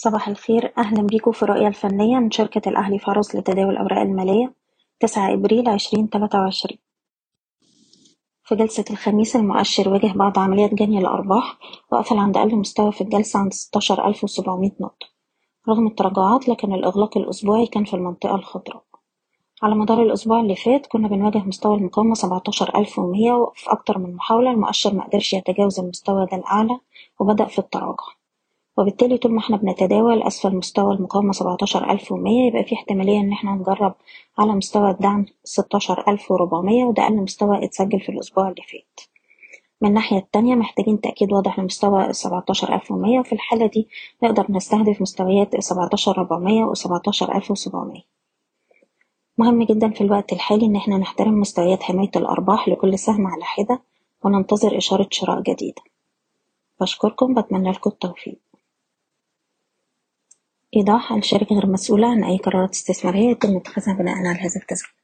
صباح الخير. أهلا بيكم في الرؤية الفنية من شركة الأهلي فارس لتداول الأوراق المالية تسعة إبريل عشرين تلاتة وعشرين. في جلسة الخميس المؤشر واجه بعض عمليات جني الأرباح وقفل عند أقل مستوى في الجلسة عند ستاشر ألف وسبعمية نقطة. رغم التراجعات لكن الإغلاق الأسبوعي كان في المنطقة الخضراء. على مدار الأسبوع اللي فات كنا بنواجه مستوى المقاومة سبعتاشر ألف ومية وفي أكتر من محاولة المؤشر مقدرش يتجاوز المستوى ده الأعلى وبدأ في التراجع. وبالتالي طول ما إحنا بنتداول أسفل مستوى المقاومة سبعتاشر ألف ومية يبقى في احتمالية إن إحنا نجرب على مستوى الدعم ستاشر ألف وربعمية وده أقل مستوى اتسجل في الأسبوع اللي فات. من الناحية التانية محتاجين تأكيد واضح لمستوى السبعتاشر ألف ومية وفي الحالة دي نقدر نستهدف مستويات السبعتاشر ربعمية وسبعتاشر ألف وسبعمية. مهم جدا في الوقت الحالي إن إحنا نحترم مستويات حماية الأرباح لكل سهم على حدة وننتظر إشارة شراء جديدة. بشكركم بتمنى لكم التوفيق. إيضاح: الشركة غير مسؤولة عن أي قرارات استثمارية يتم اتخاذها بناءً على هذا التسجيل.